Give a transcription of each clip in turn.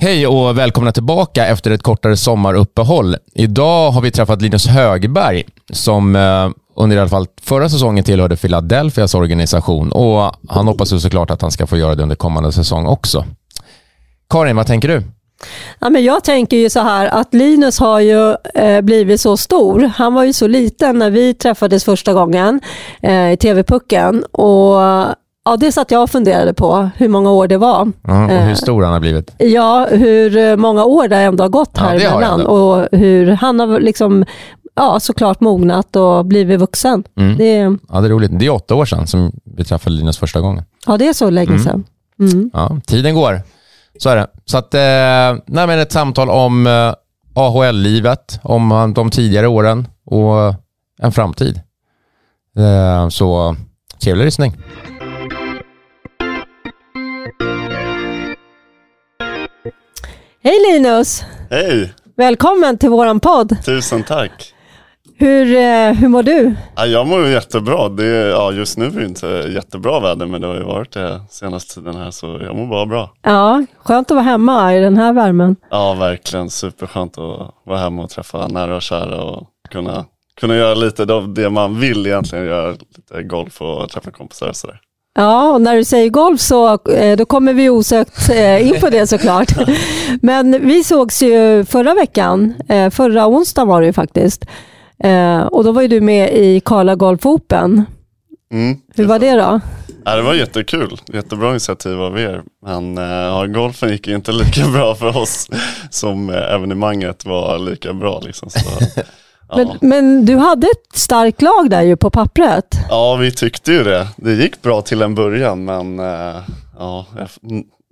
Hej och välkomna tillbaka efter ett kortare sommaruppehåll. Idag har vi träffat Linus Högberg som eh, under i alla fall förra säsongen tillhörde Philadelphias organisation och han hoppas ju såklart att han ska få göra det under kommande säsong också. Karin, vad tänker du? Ja, men jag tänker ju så här att Linus har ju eh, blivit så stor. Han var ju så liten när vi träffades första gången eh, i TV-pucken. Och Ja, det satt jag och funderade på, hur många år det var. Ja, och hur stor han har blivit. Ja, hur många år det ändå har gått här ja, emellan. Och hur han har liksom, ja, såklart mognat och blivit vuxen. Mm. Det, ja, det är roligt. Det är åtta år sedan som vi träffade Linus första gången. Ja, det är så länge mm. sedan. Mm. Ja, tiden går. Så är det. Så att, eh, nej, ett samtal om eh, AHL-livet, om de tidigare åren och en framtid. Eh, så trevlig lyssning. Hej Linus! Hej! Välkommen till våran podd. Tusen tack. Hur, eh, hur mår du? Ja, jag mår jättebra. Det är, ja, just nu är det inte jättebra väder men det har ju varit det senaste tiden här så jag mår bara bra. Ja, skönt att vara hemma i den här värmen. Ja, verkligen. Superskönt att vara hemma och träffa nära och kära och kunna, kunna göra lite av det man vill egentligen göra. Lite golf och träffa kompisar och sådär. Ja, och när du säger golf så eh, då kommer vi osökt eh, in på det såklart. Men vi sågs ju förra veckan, eh, förra onsdagen var det ju faktiskt. Och då var ju du med i Karla Golf Open. Mm, Hur var det då? Ja, det var jättekul, jättebra initiativ av er. Men ja, golfen gick inte lika bra för oss som evenemanget var lika bra. Liksom, så. Men, men, du hade ett starkt lag där ju på pappret. Ja, vi tyckte ju det. Det gick bra till en början, men äh, ja,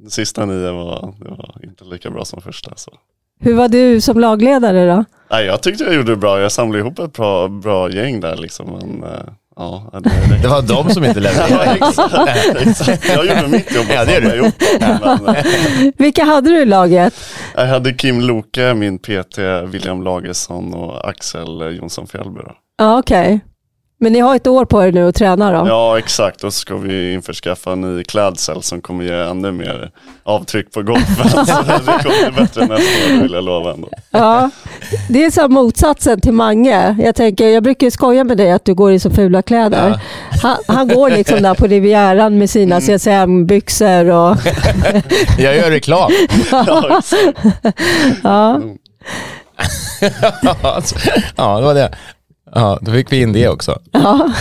sista nio var, var inte lika bra som första. Så. Hur var du som lagledare då? Nej, jag tyckte jag gjorde det bra. Jag samlade ihop ett bra, bra gäng där liksom. Men, äh, Ja, det, det. det var de som inte levererade. ja, exakt, Jag gjorde mitt jobb ja, det är gjort, men, Vilka hade du i laget? Jag hade Kim Loke, min PT, William Lagesson och Axel Jonsson Fjällby. Ja, okej. Okay. Men ni har ett år på er nu att träna då? Ja, exakt. Och så ska vi införskaffa en ny klädsel som kommer ge ännu mer avtryck på golfen. så det kommer bli bättre nästa år, vill jag lova ändå. Ja, det är så motsatsen till Mange. Jag, tänker, jag brukar skoja med dig att du går i så fula kläder. Ja. Han, han, går liksom där på Rivieran med sina mm. CCM-byxor och... jag gör reklam. ja. ja. ja, det var det. Ja, då fick vi in det också. Ja.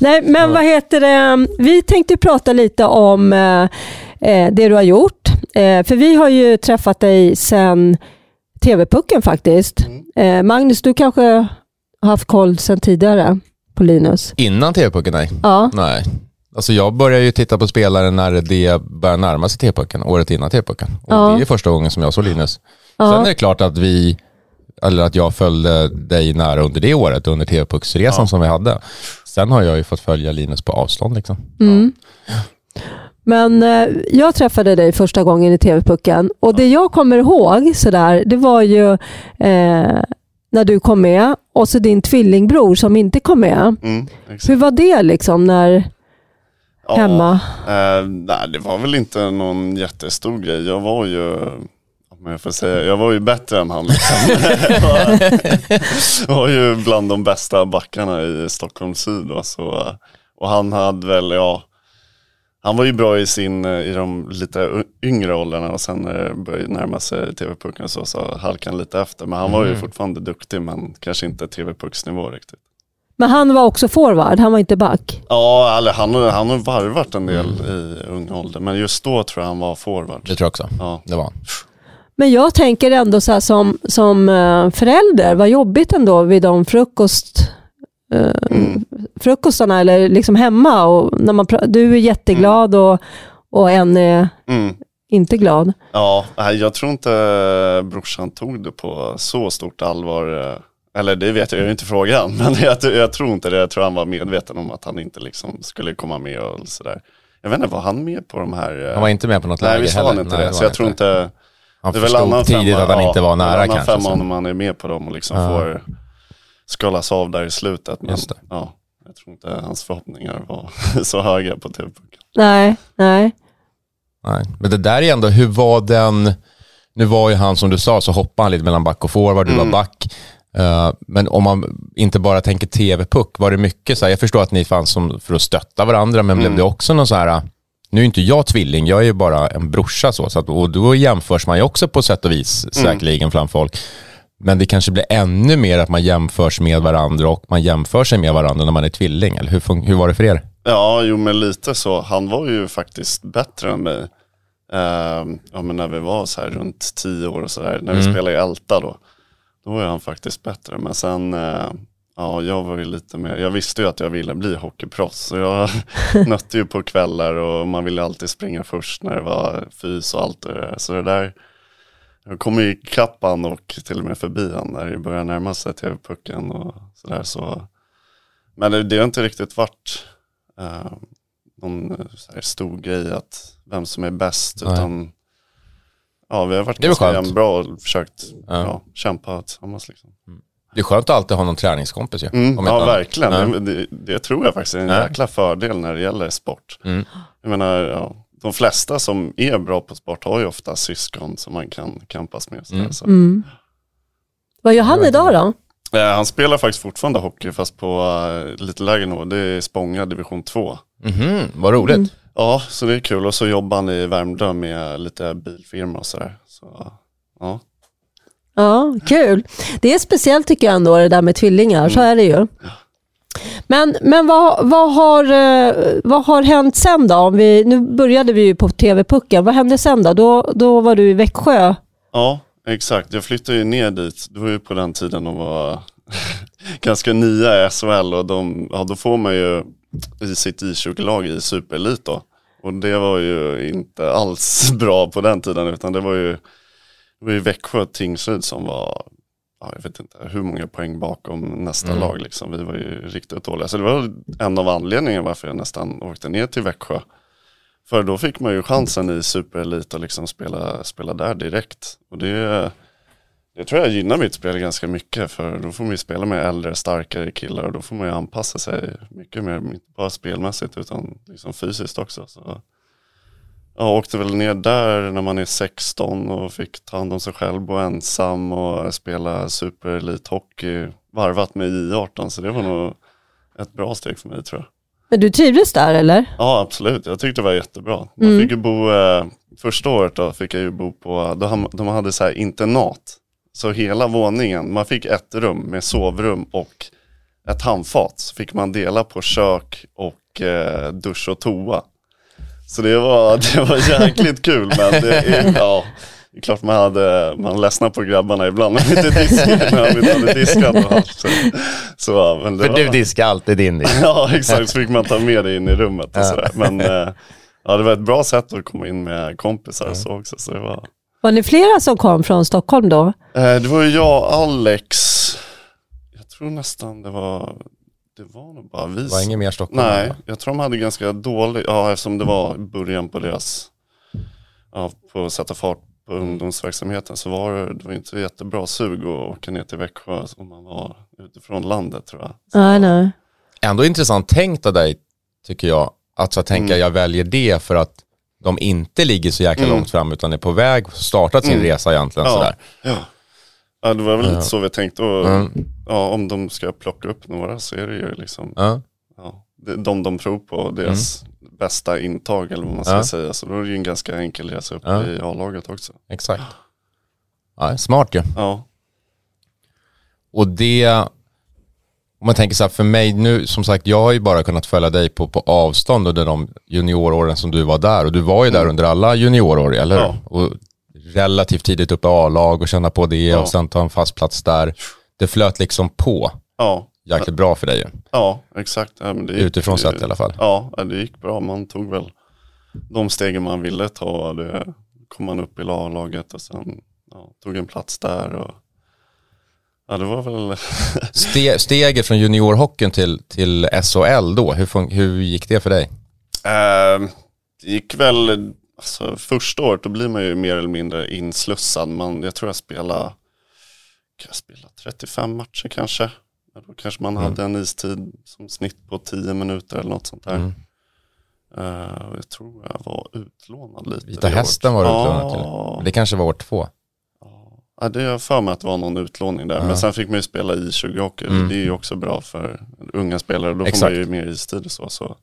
Nej, men ja. vad heter det? Vi tänkte prata lite om eh, eh, det du har gjort. Eh, för vi har ju träffat dig sedan TV-pucken faktiskt. Mm. Eh, Magnus, du kanske har haft koll sedan tidigare på Linus? Innan TV-pucken? Nej. Ja. nej. Alltså jag började ju titta på spelare när det började närma sig TV-pucken, året innan TV-pucken. Och ja. Det är första gången som jag såg Linus. Ja. Sen är det klart att vi eller att jag följde dig nära under det året, under TV-pucksresan ja. som vi hade. Sen har jag ju fått följa Linus på avstånd. Liksom. Mm. Men eh, jag träffade dig första gången i TV-pucken och det jag kommer ihåg sådär, det var ju eh, när du kom med och så din tvillingbror som inte kom med. Mm, Hur var det liksom när ja, hemma? Eh, nej, det var väl inte någon jättestor grej. Jag var ju men jag får säga, jag var ju bättre än han. Liksom. jag var ju bland de bästa backarna i Stockholm syd. Då, så, och han hade väl, ja, han var ju bra i, sin, i de lite yngre åldrarna och sen när det började närma sig TV-pucken så, så halkade han lite efter. Men han var ju mm. fortfarande duktig men kanske inte TV-pucksnivå riktigt. Men han var också forward, han var inte back? Ja, eller han, han har varvat en del mm. i ung ålder. Men just då tror jag han var forward. Det tror jag också. Ja. Det var men jag tänker ändå så som, som eh, förälder, vad jobbigt ändå vid de frukost, uh, mm. frukostarna eller liksom hemma. Och när man, du är jätteglad mm. och, och en är mm. inte glad. Ja, jag tror inte brorsan tog det på så stort allvar. Eh, eller det vet jag, jag har inte frågan. Men jag, jag, tror inte det. Jag tror han var medveten om att han inte liksom skulle komma med och sådär. Jag vet inte, var han med på de här? Han var inte med på något läge heller. Nej, visst var han inte Nej, det. Så jag tror inte han det är förstod väl tidigt att han inte var nära kanske. Femma om man är med på dem och liksom ja. får skalas av där i slutet. Men ja, jag tror inte hans förhoppningar var så höga på TV-pucken. Nej, nej. Nej, men det där är ändå, hur var den, nu var ju han som du sa, så hoppade han lite mellan back och forward, du mm. var back. Uh, men om man inte bara tänker tv-puck, var det mycket så här, jag förstår att ni fanns som för att stötta varandra, men mm. blev det också någon så här, nu är inte jag tvilling, jag är ju bara en brorsa så, så att, och då jämförs man ju också på sätt och vis mm. säkerligen fram folk. Men det kanske blir ännu mer att man jämförs med varandra och man jämför sig med varandra när man är tvilling, eller hur, hur var det för er? Ja, jo men lite så. Han var ju faktiskt bättre än mig. Uh, ja men när vi var så här runt tio år och sådär, när vi mm. spelade i Älta då. Då var han faktiskt bättre. Men sen, uh, ja jag var ju lite mer, jag visste ju att jag ville bli hockeyproffs. Så jag nötte ju på kvällar och man ville alltid springa först när det var fys och allt det där. Så det där, jag kom ju ikapp han och till och med förbi han när det började närma sig tv-pucken och sådär. Så. Men det, det har inte riktigt varit uh, någon eh, stor grej att vem som är bäst. Nej. Utan ja, vi har varit ganska bra och försökt ja. Ja, kämpa tillsammans. Liksom. Mm. Det är skönt att alltid ha någon träningskompis ju. Mm, ja, verkligen. Det, det, det, tror jag faktiskt är en Nej. jäkla fördel när det gäller sport. Mm. Jag menar, ja, de flesta som är bra på sport har ju ofta syskon som man kan kampas med. Mm. Så. Mm. Vad gör han idag då? Eh, han spelar faktiskt fortfarande hockey fast på uh, lite lägre nivå. Det är Spånga division 2. Mm -hmm, vad roligt. Mm. Ja, så det är kul. Och så jobbar han i Värmdö med lite bilfirma och sådär. Så, ja. Ja, kul. Det är speciellt tycker jag ändå det där med tvillingar. Mm. Så är det ju. Men, men vad, vad, har, eh, vad har hänt sen då? Om vi, nu började vi ju på TV-pucken. Vad hände sen då? då? Då var du i Växjö. Ja, exakt. Jag flyttade ju ner dit. Det var ju på den tiden de var ganska nya i SHL och de, ja, då får man ju i sitt I20-lag i superelit då. Och det var ju inte alls bra på den tiden utan det var ju, det var ju Växjö Tingsryd som var, ja, jag vet inte hur många poäng bakom nästa mm. lag liksom. Vi var ju riktigt dåliga. Så det var en av anledningarna varför jag nästan åkte ner till Växjö. För då fick man ju chansen i superelit att liksom spela, spela där direkt. Och det det tror jag gynnar mitt spel ganska mycket för då får man ju spela med äldre, starkare killar och då får man ju anpassa sig mycket mer, inte bara spelmässigt utan liksom fysiskt också. Så jag åkte väl ner där när man är 16 och fick ta hand om sig själv och ensam och spela superelithockey varvat med I18 så det var nog ett bra steg för mig tror jag. Men du trivdes där eller? Ja absolut, jag tyckte det var jättebra. Man mm. fick ju bo, eh, första året då fick jag ju bo på, de hade så här internat så hela våningen, man fick ett rum med sovrum och ett handfat. Så fick man dela på kök och eh, dusch och toa. Så det var, det var jäkligt kul men det är, ja, det är klart man hade, man ledsnade på grabbarna ibland när de inte diskade, när de inte hade diskat och haft. Så, så, men För var, du diskar alltid din disk. Ja exakt, så fick man ta med det in i rummet och sådär. Men eh, ja, det var ett bra sätt att komma in med kompisar och så också. Så det var, var ni flera som kom från Stockholm då? Eh, det var ju jag och Alex. Jag tror nästan det var, det var nog bara vi. Det var ingen mer Stockholm? Nej, jag tror de hade ganska dålig, ja eftersom det var början på deras, ja, på att sätta fart på ungdomsverksamheten så var det, det var inte jättebra sug att åka ner till Växjö om man var utifrån landet tror jag. Så. Nej, nej. Ändå intressant tänkt av dig tycker jag, att så tänka mm. jag väljer det för att de inte ligger så jäkla mm. långt fram utan är på väg, startat sin mm. resa egentligen. Ja. Sådär. Ja. Ja, det var väl lite så vi tänkte. Och, mm. ja, om de ska plocka upp några så är det ju liksom ja. Ja, de de tror på, deras mm. bästa intag eller vad man ska säga. Så då är det ju en ganska enkel resa upp i A-laget också. Exakt. Ja, smart ju. Ja. Och det om man tänker så här, för mig nu, som sagt, jag har ju bara kunnat följa dig på, på avstånd under de junioråren som du var där. Och du var ju där mm. under alla juniorår, eller ja. Och relativt tidigt upp i A-lag och känna på det ja. och sen ta en fast plats där. Det flöt liksom på. Ja. Jäkligt bra för dig ju. Ja, exakt. Ja, gick, Utifrån sett i alla fall. Ja, det gick bra. Man tog väl de stegen man ville ta. Det kom man upp i A-laget och sen ja, tog en plats där. Och Ja, det var väl... Ste steget från juniorhockeyn till, till SHL då, hur, hur gick det för dig? Uh, det gick väl, alltså, första året då blir man ju mer eller mindre inslussad. Man, jag tror jag spelade, kan jag spela 35 matcher kanske. Då kanske man mm. hade en istid som snitt på 10 minuter eller något sånt där. Mm. Uh, jag tror jag var utlånad lite. Vita hästen var du utlånad till. Det kanske var år två. Ja, det är för mig att det var någon utlåning där. Ja. Men sen fick man ju spela i 20 hockey. Mm. Det är ju också bra för unga spelare. Då Exakt. får man ju mer istid och så. så.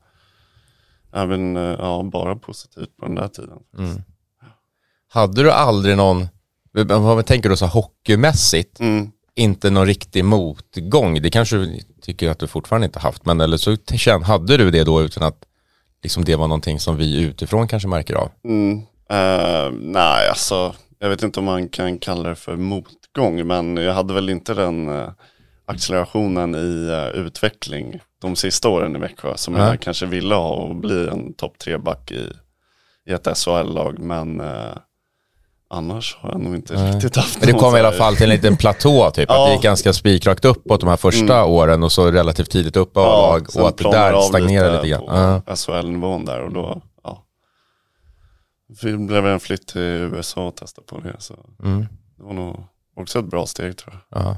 Även, eh, ja, bara positivt på den där tiden. Mm. Hade du aldrig någon, vad tänker du så hockeymässigt, mm. inte någon riktig motgång? Det kanske du tycker att du fortfarande inte haft, men eller så hade du det då utan att liksom det var någonting som vi utifrån kanske märker av? Mm. Uh, nej, alltså jag vet inte om man kan kalla det för motgång, men jag hade väl inte den uh, accelerationen i uh, utveckling de sista åren i Växjö som mm. jag kanske ville ha och bli en topp tre back i, i ett SHL-lag. Men uh, annars har jag nog inte mm. riktigt haft Men det kom i alla fall till en liten platå typ, ja. att det gick ganska spikrakt uppåt de här första mm. åren och så relativt tidigt upp av ja, lag och att det där stagnerade lite grann. På SHL-nivån där och då det blev en flytt till USA och testa på det. Så mm. Det var nog också ett bra steg tror jag. Ja.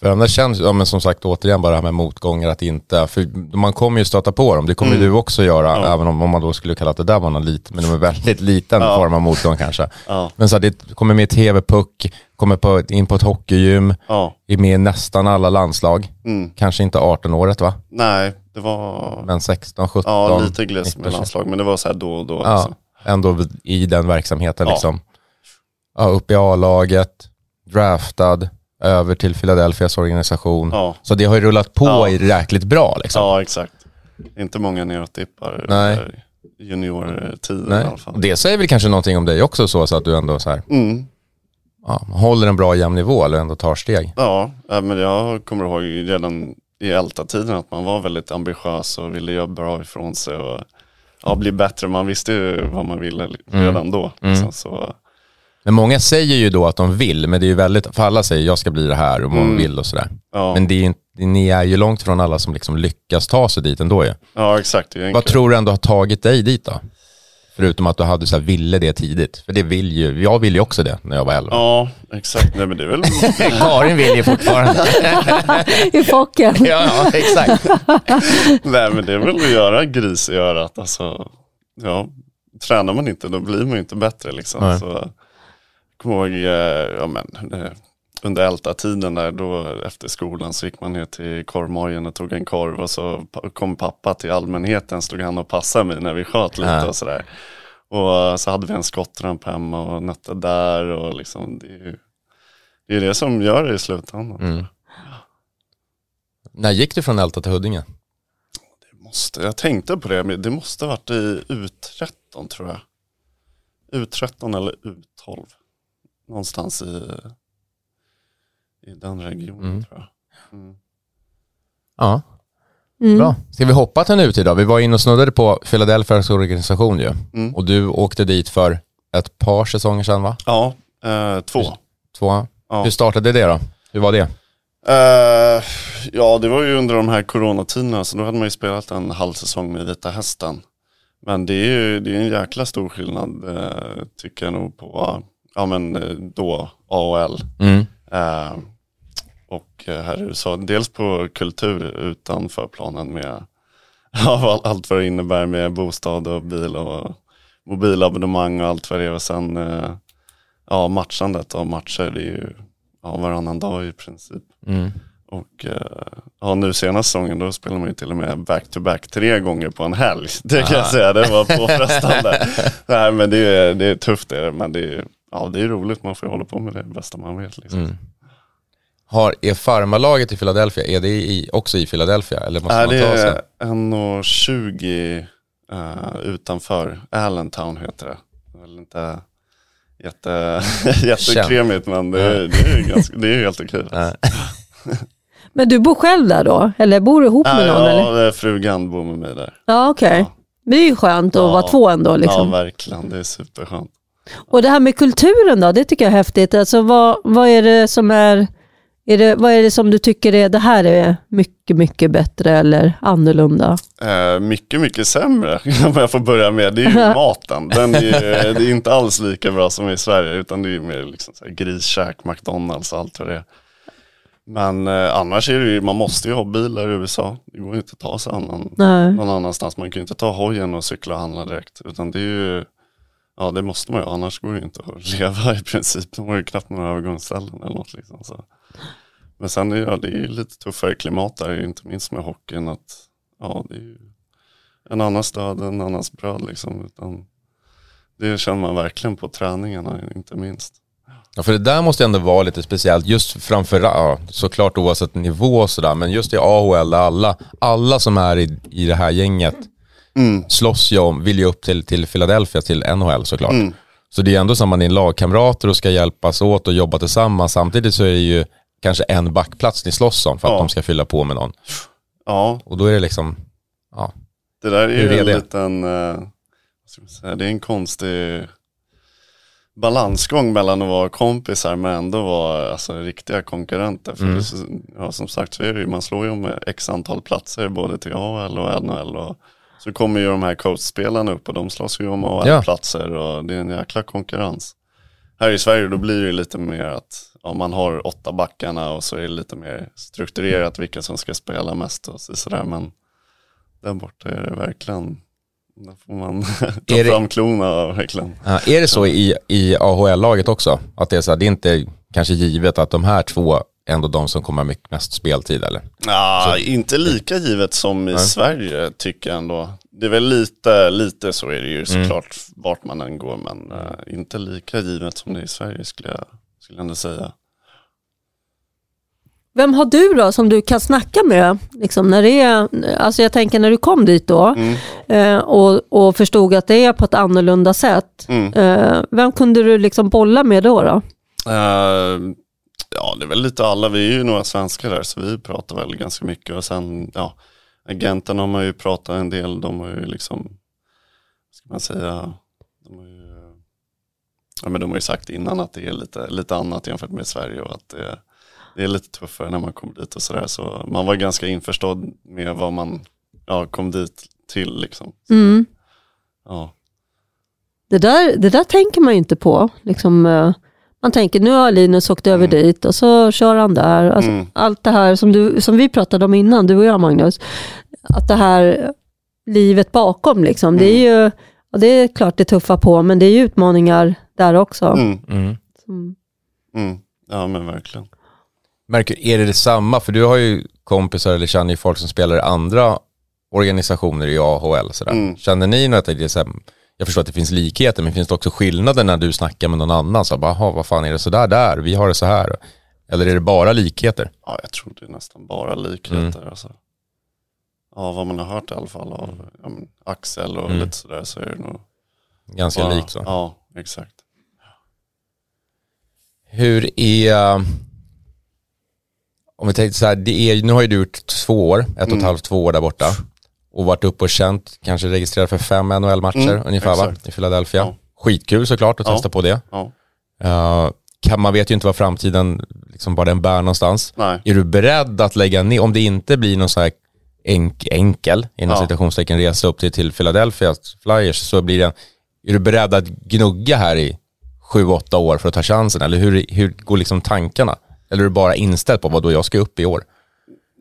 För annars känns, ja men som sagt återigen bara det här med motgångar att inte, för man kommer ju stöta på dem, det kommer mm. du också göra, ja. även om, om man då skulle kalla det där var någon liten, men det var väldigt liten ja. form av motgång kanske. Ja. Men så här, det kommer med tv-puck, kommer på, in på ett hockeygym, ja. är med i nästan alla landslag. Mm. Kanske inte 18-året va? Nej, det var... Men 16, 17? Ja, lite glest med landslag, men det var så här då och då. Ja. Liksom ändå i den verksamheten. Liksom. Ja, upp i A-laget, draftad, över till Philadelphias organisation. Ja. Så det har ju rullat på ja. i jäkligt bra. Liksom. Ja, exakt. Inte många neråttippar Nej. juniortiden i alla fall. Det säger väl kanske någonting om dig också, så, så att du ändå så här, mm. ja, håller en bra jämn nivå eller ändå tar steg. Ja, men jag kommer ihåg redan i Älta-tiden att man var väldigt ambitiös och ville göra bra ifrån sig. Och ja, bli bättre. Man visste ju vad man ville mm. redan mm. då. Mm. Så, men många säger ju då att de vill, men det är ju väldigt, för alla säger jag ska bli det här och man mm. vill och sådär. Ja. Men det är inte, ni är ju långt från alla som liksom lyckas ta sig dit ändå ju. Ja, exakt. Vad tror du ändå har tagit dig dit då? Förutom att du hade så här, ville det tidigt. För det vill ju, jag ville ju också det när jag var 11. Ja, exakt. Nej men det är väl... Karin vill ju fortfarande. I focken. ja, ja, exakt. Nej men det är väl att göra gris i örat. Alltså, ja, tränar man inte då blir man ju inte bättre liksom. Nej. Så, kommer ihåg, eh, ja men, eh, under älta-tiden där då efter skolan så gick man ner till korvmojen och tog en korv och så kom pappa till allmänheten, stod han och passade mig när vi sköt lite ja. och sådär. Och så hade vi en skottramp hemma och nötte där och liksom det är ju det, är det som gör det i slutändan. Mm. När gick du från Älta till Huddinge? Det måste, jag tänkte på det, men det måste ha varit i U13 tror jag. U13 eller U12. Någonstans i i den regionen mm. tror jag. Mm. Ja, mm. bra. Ska vi hoppa till nutid då? Vi var inne och snuddade på Philadelphias organisation ju. Mm. Och du åkte dit för ett par säsonger sedan va? Ja, eh, två. Två. Ja. Hur startade det då? Hur var det? Uh, ja, det var ju under de här coronatiderna, så då hade man ju spelat en halv säsong med Vita Hästen. Men det är ju det är en jäkla stor skillnad, uh, tycker jag nog, på ja, men, då AHL. Mm. Uh, och här i USA, dels på kultur utanför planen med ja, allt vad det innebär med bostad och bil och mobilabonnemang och allt vad det är. Och sen uh, ja, matchandet av matcher, det är ju ja, varannan dag i princip. Mm. Och uh, ja, nu senaste säsongen då spelar man ju till och med back-to-back -back tre gånger på en helg. Det kan Aha. jag säga, det var påfrestande. Nej men det är, det är tufft det men det är, ja, det är roligt, man får hålla på med det bästa man vet. Liksom. Mm. Har, är farmalaget i Philadelphia, är det i, också i Philadelphia? Eller måste Nej, man ta det är 1,20 uh, utanför. Allentown heter det. Det är väl inte jätte, jättekremigt men det, är, det, är ganska, det är helt okej. men du bor själv där då? Eller bor du ihop med någon? Ja, eller? frugan bor med mig där. Ja, okej. Okay. Ja. Det är ju skönt att ja, vara två ändå. Liksom. Ja, verkligen. Det är superskönt. Och det här med kulturen då, det tycker jag är häftigt. Alltså, vad, vad är det som är är det, vad är det som du tycker är, det här är mycket, mycket bättre eller annorlunda? Eh, mycket, mycket sämre om jag får börja med. Det är ju maten. Den är, det är inte alls lika bra som i Sverige utan det är mer liksom så här griskäk, McDonalds och allt vad det är. Men eh, annars är det ju, man måste ju ha bilar i USA. Det går inte att ta sig annan, någon annanstans. Man kan ju inte ta hojen och cykla och handla direkt. Utan det är ju ja, det måste man ju, annars går det ju inte att leva i princip. De har ju knappt några övergångsställen eller något. Liksom, så. Men sen är ja, det är lite tuffare klimat där, inte minst med hockeyn. Att, ja, det är ju en annans död, en annans bröd. Liksom, utan det känner man verkligen på träningarna, inte minst. Ja, för det där måste ändå vara lite speciellt, just framför, ja, såklart oavsett nivå och sådär, men just i AHL, alla, alla som är i, i det här gänget mm. slåss ju om, vill ju upp till, till Philadelphia, till NHL såklart. Mm. Så det är ändå som man är lagkamrater och ska hjälpas åt och jobba tillsammans. Samtidigt så är det ju kanske en backplats ni slåss om för att ja. de ska fylla på med någon. Ja. Och då är det liksom, ja. Det där är ju en liten, uh, det är en konstig balansgång mellan att vara kompisar men ändå vara alltså, riktiga konkurrenter. För mm. det, ja, som sagt så är det ju, man slår ju om x antal platser både till AHL och NHL. Och, så kommer ju de här coachspelarna upp och de slåss ju om AHL-platser och det är en jäkla konkurrens. Här i Sverige då blir det lite mer att ja, man har åtta backarna och så är det lite mer strukturerat vilka som ska spela mest och sådär. Men där borta är det verkligen där får man ta är fram klorna verkligen. Ja, är det så i, i AHL-laget också? Att det är så här, det är inte kanske givet att de här två ändå de som kommer ha mest speltid eller? Ja, så. inte lika givet som i Nej. Sverige tycker jag ändå. Det är väl lite, lite så är det ju mm. såklart mm. vart man än går men uh, inte lika givet som det är i Sverige skulle jag, skulle jag ändå säga. Vem har du då som du kan snacka med? Liksom när det är, alltså jag tänker när du kom dit då mm. eh, och, och förstod att det är på ett annorlunda sätt. Mm. Eh, vem kunde du liksom bolla med då? då? Uh, ja, det är väl lite alla. Vi är ju några svenskar där så vi pratar väl ganska mycket. Och sen, ja, agenterna har man ju pratat en del. De har ju liksom, ska man säga, de har ju, ja, men de har ju sagt innan att det är lite, lite annat jämfört med Sverige och att det det är lite tuffare när man kommer dit och sådär. Så man var ganska införstådd med vad man ja, kom dit till. Liksom. Mm. Ja. Det, där, det där tänker man ju inte på. Liksom, eh, man tänker nu har Linus åkt över mm. dit och så kör han där. Alltså, mm. Allt det här som, du, som vi pratade om innan, du och jag Magnus. Att det här livet bakom, liksom, det är mm. ju det är klart det är tuffa på, men det är ju utmaningar där också. Mm. Mm. Ja men verkligen. Märker, är det detsamma? För du har ju kompisar eller känner ju folk som spelar i andra organisationer i AHL. Sådär. Mm. Känner ni något, det är så här, jag förstår att det finns likheter, men finns det också skillnader när du snackar med någon annan? Så bara, vad fan är det sådär där? Vi har det så här. Eller är det bara likheter? Ja, jag tror det är nästan bara likheter. Mm. Alltså. Ja, vad man har hört i alla fall av ja, Axel och mm. lite sådär så är det nog Ganska likt så. Ja, exakt. Hur är om vi tänkte så här, det är, nu har ju du gjort två år, ett och ett mm. halvt, två år där borta. Och varit uppe och känt, kanske registrerat för fem NHL-matcher mm, ungefär va? I Philadelphia. Ja. Skitkul såklart att ja. testa på det. Ja. Uh, kan, man vet ju inte vad framtiden, liksom bara den bär någonstans. Nej. Är du beredd att lägga ner, om det inte blir någon så här enk, enkel, inom ja. citationstecken, resa upp till, till Philadelphia Flyers, så blir det, är du beredd att gnugga här i sju, åtta år för att ta chansen? Eller hur, hur går liksom tankarna? Eller är du bara inställd på vad då jag ska upp i år?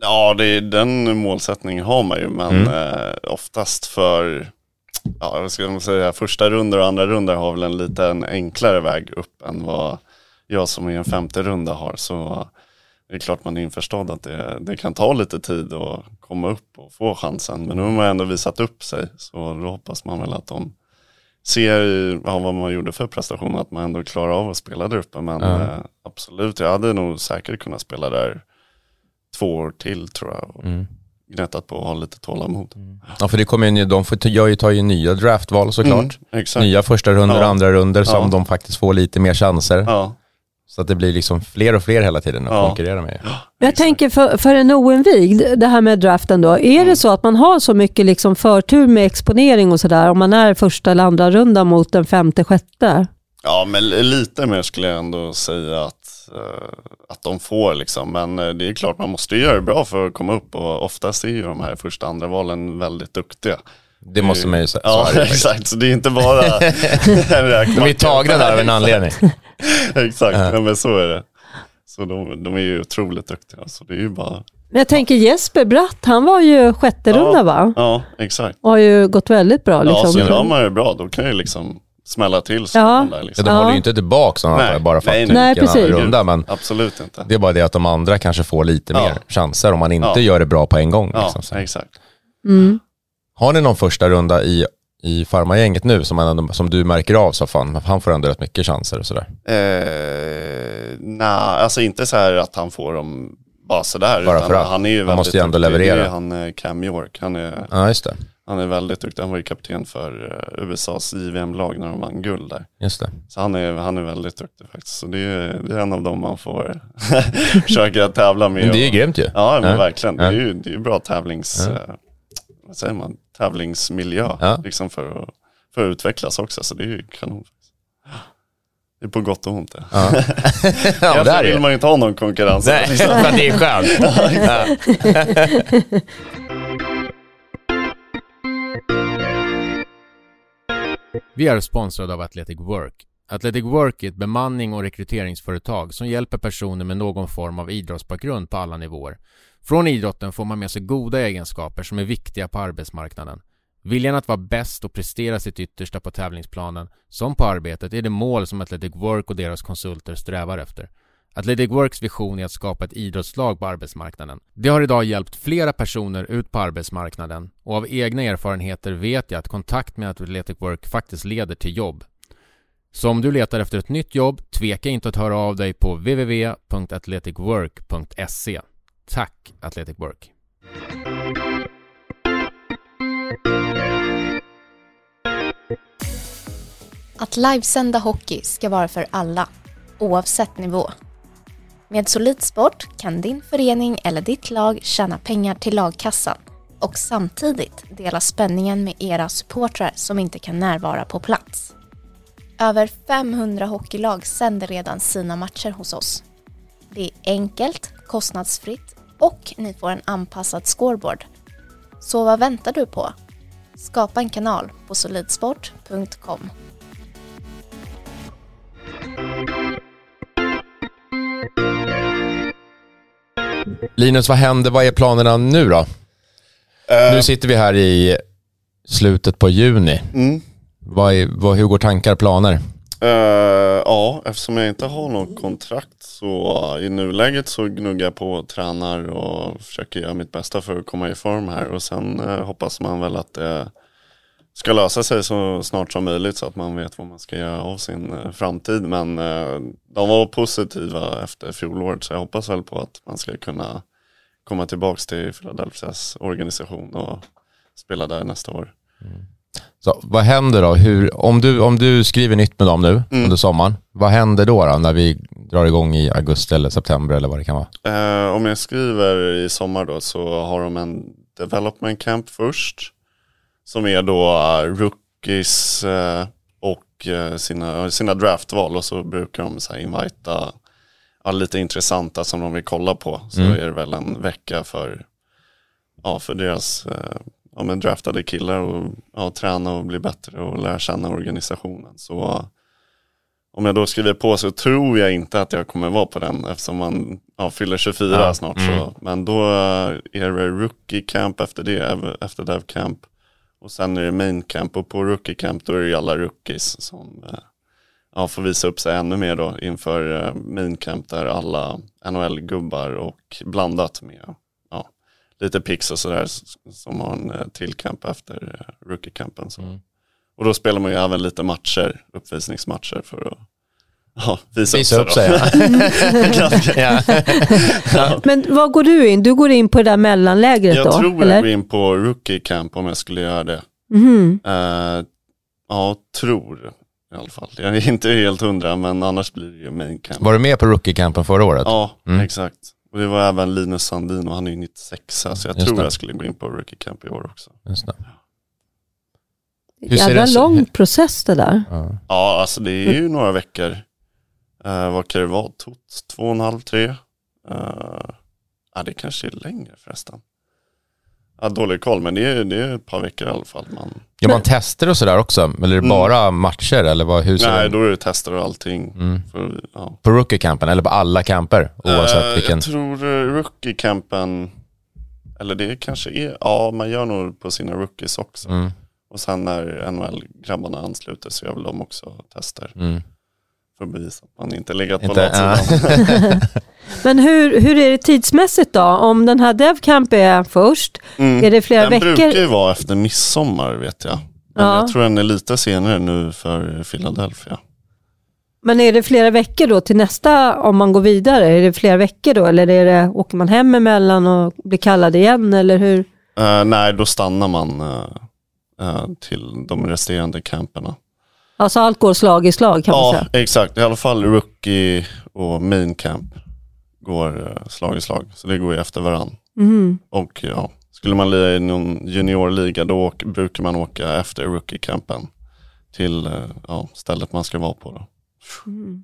Ja, det den målsättningen har man ju, men mm. eh, oftast för, ja, vad ska man säga, första rundor och andra rundor har väl en lite en enklare väg upp än vad jag som är en femte runda har. Så det är klart man är införstådd att det, det kan ta lite tid att komma upp och få chansen. Men nu har man ändå visat upp sig, så då hoppas man väl att de ser ja, vad man gjorde för prestation, att man ändå klarar av att spela där uppe. Men ja. eh, absolut, jag hade nog säkert kunnat spela där två år till tror jag. Och mm. Gnettat på att ha lite tålamod. Mm. Ja, för det kommer ju, de får, jag tar ju nya draftval såklart. Mm, nya första runder, ja. andra runder som ja. de faktiskt får lite mer chanser. Ja. Så att det blir liksom fler och fler hela tiden att ja. konkurrera med. Jag tänker för, för en oinvigd, det här med draften då. Är mm. det så att man har så mycket liksom förtur med exponering och sådär om man är första eller andra runda mot den femte, sjätte? Ja, men lite mer skulle jag ändå säga att, uh, att de får liksom. Men uh, det är klart man måste göra det bra för att komma upp och oftast är ju de här första andra valen väldigt duktiga. Det måste man ju säga. Ja, exakt. Så det är inte bara en De är tagna där av en anledning. exakt, ja. men så är det. Så de, de är ju otroligt duktiga. Så det är ju bara... Men jag tänker Jesper Bratt, han var ju sjätte ja, runda va? Ja, exakt. Och har ju gått väldigt bra. Liksom. Ja, så gör man det bra, då kan ju liksom smälla till så Ja. där Ja, liksom. de Ja. håller ju inte tillbaka sådana Nej, här bara för nej, att nej. Nej, vilken precis. runda. Men Absolut inte. det är bara det att de andra kanske får lite Ja. mer chanser om man inte Ja. gör det bra på en gång. Ja, Liksom. Så. exakt. Mm. Har ni någon första runda i, i farmagänget nu som, man som du märker av så fan, han får ändå rätt mycket chanser och sådär? Eh, Nej, alltså inte så här att han får dem bara sådär. Bara utan för att. han är ju Han väldigt måste ju ändå leverera. Det är ju han eh, Cam York. Han är, Ja, just det. Han är väldigt duktig. Han var ju kapten för eh, USAs JVM-lag när de vann guld där. Just det. Så han är, han är väldigt duktig faktiskt. Så det är, det är en av dem man får försöka tävla med. Men det är ju och- grymt ju. Ja, men Ja. verkligen. Det Ja. är ju det är bra tävlings... Ja. Eh, vad säger man? Tävlingsmiljö. Ja. Liksom för, att, för att utvecklas också. Så det är ju kanon. Det är på gott och ont det. Ja, ja det Egentligen är vill det. man ju inte ha någon konkurrens. Nej, Liksom. det är skönt. Vi är sponsrade av Athletic Work. Athletic Work är ett bemanning och rekryteringsföretag som hjälper personer med någon form av idrottsbakgrund på alla nivåer. Från idrotten får man med sig goda egenskaper som är viktiga på arbetsmarknaden. Viljan att vara bäst och prestera sitt yttersta på tävlingsplanen, som på arbetet, är det mål som Athletic Work och deras konsulter strävar efter. Athletic Works vision är att skapa ett idrottslag på arbetsmarknaden. Det har idag hjälpt flera personer ut på arbetsmarknaden och av egna erfarenheter vet jag att kontakt med Athletic Work faktiskt leder till jobb. Så om du letar efter ett nytt jobb, tveka inte att höra av dig på www.athleticwork.se. Tack Athletic Work! Att livesända hockey ska vara för alla, oavsett nivå. Med Solidsport kan din förening eller ditt lag tjäna pengar till lagkassan och samtidigt dela spänningen med era supportrar som inte kan närvara på plats. Över 500 hockeylag sänder redan sina matcher hos oss. Det är enkelt, kostnadsfritt och ni får en anpassad scoreboard. Så vad väntar du på? Skapa en kanal på solidsport.com. Linus, vad händer? Vad är planerna nu då? Eh, Nu sitter vi här i slutet på juni. mm. Vad är, vad, hur går tankar och planer? Eh, ja, eftersom jag inte har något kontrakt så eh, i nuläget så gnuggar jag på och tränar och försöker göra mitt bästa för att komma i form här och sen hoppas man väl att det ska lösa sig så snart som möjligt så att man vet vad man ska göra av sin eh, framtid. Men eh, de var positiva efter fjolåret så jag hoppas väl på att man ska kunna komma tillbaka till Philadelphias organisation och spela där nästa år. Så, vad händer då? Hur, om, du, om du skriver nytt med dem nu Mm. under sommaren, vad händer då, då när vi drar igång i augusti eller september eller vad det kan vara? Eh, om jag skriver i sommar då så har de en development camp först. Som är då eh, rookies eh, och eh, sina, sina draftval och så brukar de så här invita ja, lite intressanta som de vill kolla på. Så Mm. är det väl en vecka för, ja, för deras ja, men draftade killar och ja, träna och bli bättre och lära känna organisationen. Så om jag då skriver på så tror jag inte att jag kommer vara på den eftersom man ja, fyller 24 Ja, snart. mm. Så. Men då är det rookie camp efter det, efter dev camp. Och sen är det main camp och på rookie camp då är det ju alla rookies som eh, ja, får visa upp sig ännu mer då inför eh, main camp där alla NHL-gubbar och blandat med ja, lite pix och sådär som har en eh, till camp efter eh, rookie-campen. Så. Mm. Och då spelar man ju även lite matcher, uppvisningsmatcher för att ja, visa, Visa upp då. sig. Ja. ja. Men vad går du in? Du går in på det där mellanlägret Jag då? tror eller? jag går in på rookie camp om jag skulle göra det. Mhm. Eh, ja, tror i alla fall. Jag är inte helt hundra men annars blir det ju main camp. Var du med på rookie-campen förra året? Ja, Mm. exakt. Och det var även Linus Sandin och han är ju 96 så jag Just tror det. jag skulle gå in på rookie camp i år också. Just det. Hur ser Jävla det- lång process det där. Ja. Ja, alltså det är ju några veckor. Uh, vad kan det vara? Två, två och en halv, tre? Uh, ja, det kanske är längre förresten. Ja, dålig koll, men det är, det är ett par veckor i alla fall. Man, Gör man tester och sådär också? Eller är det Mm. bara matcher? Eller vad, hur ser nej, det? då är det tester och allting. Mm. För, ja. På rookie-campen eller på alla camper? Oavsett Eh, vilken? Jag tror rookie-campen, eller det kanske är, ja man gör nog på sina rookies också. Mm. Och sen när NHL-grabbarna ansluter så gör väl de också tester. Mm. För att bevisa att man inte legat på Inte, latsidan. Men hur, hur är det tidsmässigt då? Om den här DevCamp är först, Mm. är det flera Den veckor? brukar ju vara efter midsommar vet jag. Men Ja. jag tror den är lite senare nu för Philadelphia. Men är det flera veckor då till nästa, om man går vidare? Är det flera veckor då eller är det, åker man hem emellan och blir kallad igen eller hur? Eh, nej, då stannar man eh, eh, till de resterande camperna. Alltså allt går slag i slag kan man Ja, säga. exakt. I alla fall rookie och main camp går eh, slag i slag. Så det går ju efter varann. Mm. Och ja, skulle man lira i någon juniorliga då brukar man åka efter rookie-campen till eh, ja, stället man ska vara på. Då. Mm.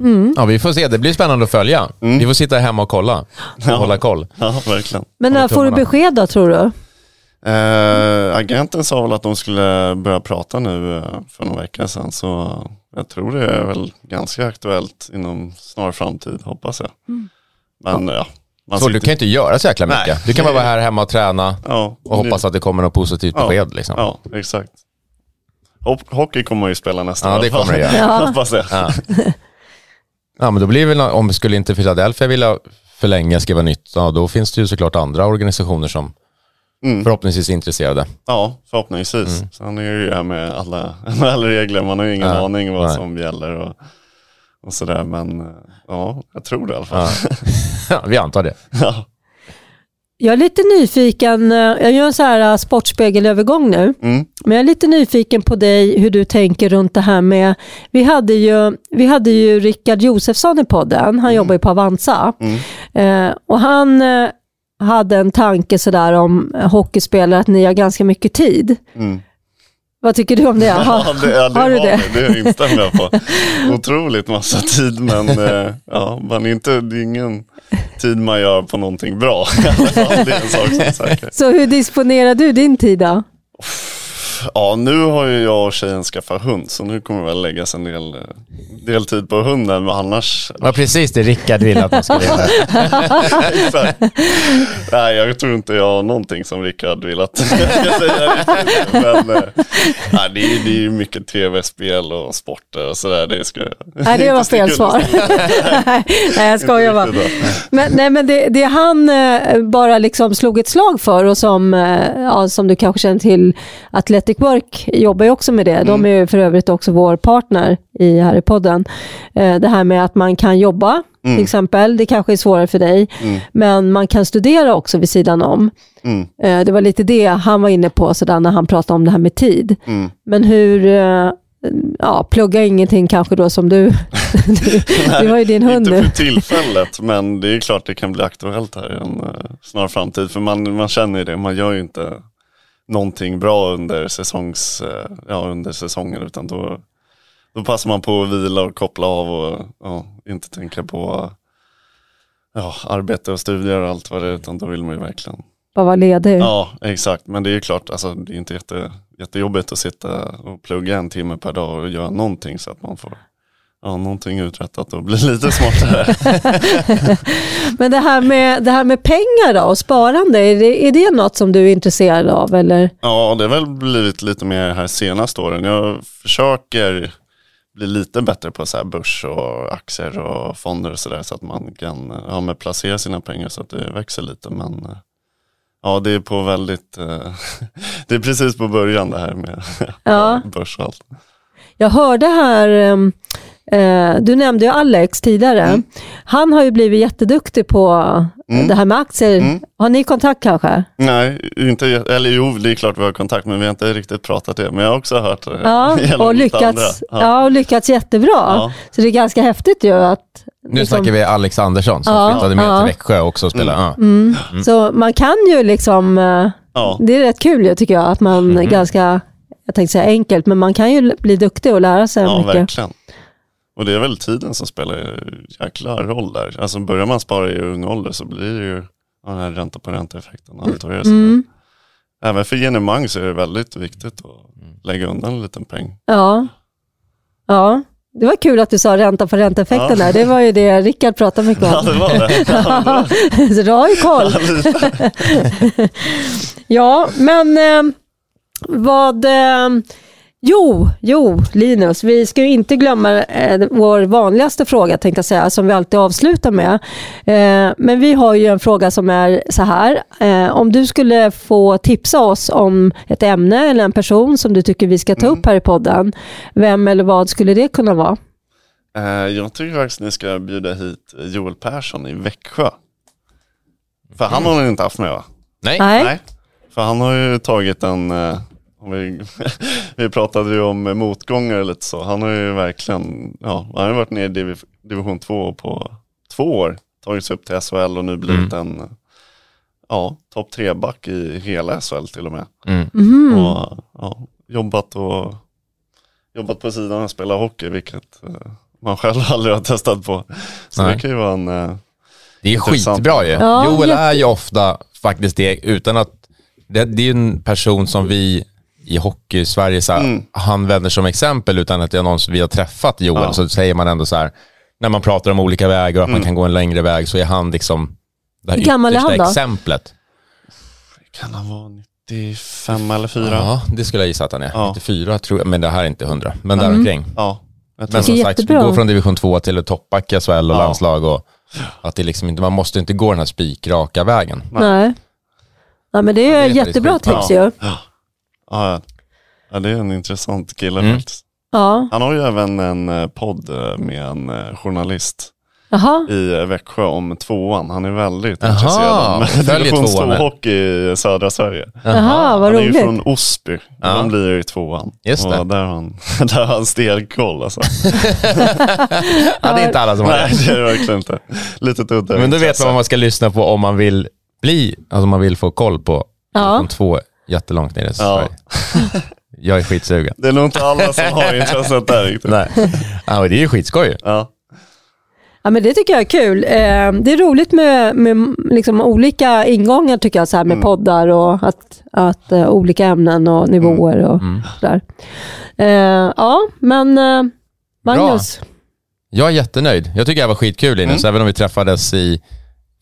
Mm. Ja, vi får se, det blir spännande att följa. Mm. Vi får sitta hemma och kolla och Ja. hålla koll. Ja, verkligen. Men när får du besked då tror du? Eh, agenten sa väl att de skulle börja prata nu eh, för någon vecka sedan. Så jag tror det är väl ganska aktuellt inom snar framtid, hoppas jag. Men ja. Man Så du sitter- kan ju inte göra så jäkla Nej. mycket. Du kan bara vara här hemma och träna ja, och hoppas att det kommer något positivt Ja. besked. Liksom. Ja, exakt. Hop- hockey kommer ju spela nästa Ja, det kommer det göra. Ja. hoppas jag. Ja. ja, men då blir det väl, om skulle inte Philadelphia vilja förlänga, skriva nytt, ja, då finns det ju såklart andra organisationer som Mm. förhoppningsvis intresserade. Ja, förhoppningsvis. Sen är det ju det här med alla, alla regler, man har ju ingen Ja, aning vad nej. som gäller och, och sådär. Men eh, ja, jag tror det i alla fall. Ja. Vi antar det. Ja. Jag är lite nyfiken, eh, jag gör en så här eh, sportspegelövergång nu, Mm. men jag är lite nyfiken på dig hur du tänker runt det här med, vi hade ju, vi hade ju Rickard Josefsson i podden, han jobbar ju på Avanza, Mm. eh, och han hade en tanke sådär om hockeyspelare, att ni har ganska mycket tid. Mm. Vad tycker du om det? Har, Ja, det, ja, det har du det? vi. Det instämmer jag på. Otroligt massa tid, men eh, ja, man är inte, det är ingen tid man gör på någonting bra. Det är en sak som är säker. Så hur disponerar du din tid då? Ja, nu har ju jag och tjejen skaffat hund, så nu kommer det väl läggas en del, del tid på hunden, men annars Det var precis det Rickard ville att man skulle göra. Exakt. Nej, jag tror inte jag har någonting som Rickard vill att jag ska säga. Men eh, nej, det är det är ju mycket tv-spel och sporter och sådär. Det ska Nej, det var fel svar. nej, jag skojar bara. Men, nej, men det, det han eh, bara liksom slog ett slag för och som, eh, ja, som du kanske känner till, Athletic Work jobbar ju också med det. De är ju för övrigt också vår partner i, här i podden. Eh, det här med att man kan jobba, till exempel. Det kanske är svårare för dig, men man kan studera också vid sidan om. Mm. Eh, det var lite det han var inne på sådär, när han pratade om det här med tid. Mm. Men hur, eh, ja, plugga ingenting kanske då som du, du, du har ju din hund Inte nu. för tillfället, men det är klart det kan bli aktuellt här i en snar framtid. För man, man känner ju det, man gör ju inte någonting bra under, säsongs, eh, ja, under säsongen, utan då, då passar man på att vila och koppla av och ja, inte tänka på ja, arbete och studier och allt vad det är, utan då vill man ju verkligen Bara vara ledig. Ja, exakt. Men det är ju klart, alltså, det är inte jätte, jättejobbigt att sitta och plugga en timme per dag och göra någonting så att man får ja, någonting uträttat och bli lite smartare. Men det här, med, det här med pengar då och sparande, är det, är det något som du är intresserad av? Eller? ja, det har väl blivit lite mer här senaste åren. Jag försöker bli lite bättre på så här börs och aktier och fonder och sådär så att man kan ja, men placera sina pengar så att det växer lite. Men eh, ja, det är på väldigt, eh, det är precis på början det här med Ja. börs och allt. Jag hörde här, ehm, eh, du nämnde ju Alex tidigare. Mm. Han har ju blivit jätteduktig på Mm. det här med aktier. Mm. Har ni kontakt kanske? Nej, inte, eller jo, det är klart vi har kontakt, men vi har inte riktigt pratat det. Men jag har också hört det. Ja, genom och lyckats, andra. ja. och lyckats jättebra. Ja. Så det är ganska häftigt ju att... Nu snackar vi Alex Andersson som Ja, flyttade med ja. till Växjö också och spelade. Ja. Mm. Så man kan ju liksom, eh, Ja. det är rätt kul ju tycker jag, att man Mm. ganska, jag tänkte säga enkelt, men man kan ju bli duktig och lära sig ja, mycket. verkligen. Och det är väl tiden som spelar en jäkla roll där. Alltså börjar man spara i ung ålder så blir det ju ja, den här ränta på ränta-effekten. det Mm. Även för genemang så är det väldigt viktigt att lägga undan en liten peng. Ja. Ja. Det var kul att du sa ränta på ränta-effekten Ja. där. Det var ju det Rickard pratade mycket Ja, om. det var det. Ja, Så du har ju koll. ja, men eh, vad... Eh, jo, jo, Linus, vi ska ju inte glömma eh, vår vanligaste fråga, tänkte jag säga, som vi alltid avslutar med. Eh, men vi har ju en fråga som är så här. Eh, om du skulle få tipsa oss om ett ämne eller en person som du tycker vi ska ta upp här i podden, vem eller vad skulle det kunna vara? Eh, Jag tycker faktiskt ni ska bjuda hit Joel Persson i Växjö. För han har ni inte haft med va? Nej. Nej. För han har ju tagit en, eh, vi, vi pratade ju om motgångar lite så. Han har ju verkligen, ja, han har varit nere i div, division 2 på två år. Tagit sig upp till SHL och nu blivit en, ja, topp tre-back i hela SHL till och med. Mm. Mhm. Och ja, jobbat och jobbat på sidan och spelat hockey, vilket eh, man själv aldrig har testat på. Så Nej. det kan ju vara en, eh, Det är skitbra ju. Ja, Joel jätte- är ju ofta faktiskt det, utan att, det, det är ju en person som vi i hockey-Sverige, så här, Mm. han vänder som exempel, utan att det är någon som vi har träffat Joel, Ja. så säger man ändå så här, när man pratar om olika vägar och att man Mm. kan gå en längre väg, så är han liksom det här gammal är yttersta han då? exemplet. kan han vara 95 eller 4? Ja, det skulle jag gissa att han är. Ja. 94 tror jag, men det här är inte 100. Men Mm. däromkring. Ja, jag Men som sagt, gå från division 2 till toppback i SHL och Ja. landslag. Och att det liksom inte, man måste inte gå den här spikraka vägen. Nej. Nej, men det är, Ja, det är faktiskt jättebra tips ju. Ja, ja. ja, det är en intressant kille Mm. faktiskt. Ja. Han har ju även en eh, podd eh, med en eh, journalist Jaha. i Växjö om tvåan. Han är väldigt Jaha, intresserad av följer division tvåan, 2-hockey i södra Sverige. Jaha, vad Han är ju från Osby. Ja. De blir ju i tvåan. Just det. Och där har han, där har han stenkoll alltså. Ja, det är inte alla som har Nej, det. det är det verkligen inte. Lite udda Men då vet man vad man ska lyssna på om man vill bli, alltså om man vill få koll på Ja. de två jättelångt ner i Ja. Sverige. Jag är skitsugen. Det är nog inte alla som har intresset där riktigt. Nej. Ja, det är ju skitskoj. Ja. Ja, men det tycker jag är kul. Eh, det är roligt med, med liksom olika ingångar tycker jag, så här med Mm. poddar och att, att eh, olika ämnen och nivåer och Mm. sådär. Eh, ja, men eh, Magnus. Jag är jättenöjd. Jag tycker det här var skitkul Linus, även om vi träffades i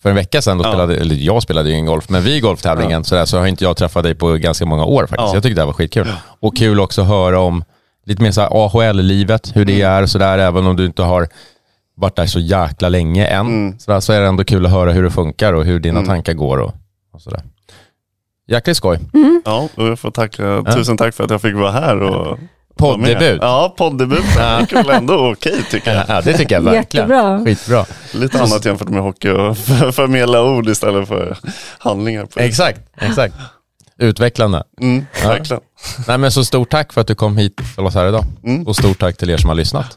för en vecka sedan, då Mm. Ja. spelade, eller jag spelade ju ingen golf, men vi i golftävlingen så, där, så har inte jag träffat dig på ganska många år faktiskt. Ja. Jag tycker det här var skitkul. Och kul också att höra om lite mer så AHL-livet, hur det Mm. är så där, även om du inte har varit där så jäkla länge än. Mm. Så, där, så är det ändå kul att höra hur det funkar och hur dina Mm. tankar går och, och sådär. Jäkligt skoj. Ja, och jag får tacka, tusen tack för att jag fick vara här och. Poddebut. Ja, poddebut. Det väl ändå okej tycker jag. Ja, det tycker jag verkligen. Jättebra. Skitbra. Lite annat jämfört med hockey och för- förmedla ord istället för handlingar. Exakt, exakt. Utvecklande. Mm, Ja. verkligen. Nej, men så stort tack för att du kom hit till oss här idag. Mm. Och stort tack till er som har lyssnat.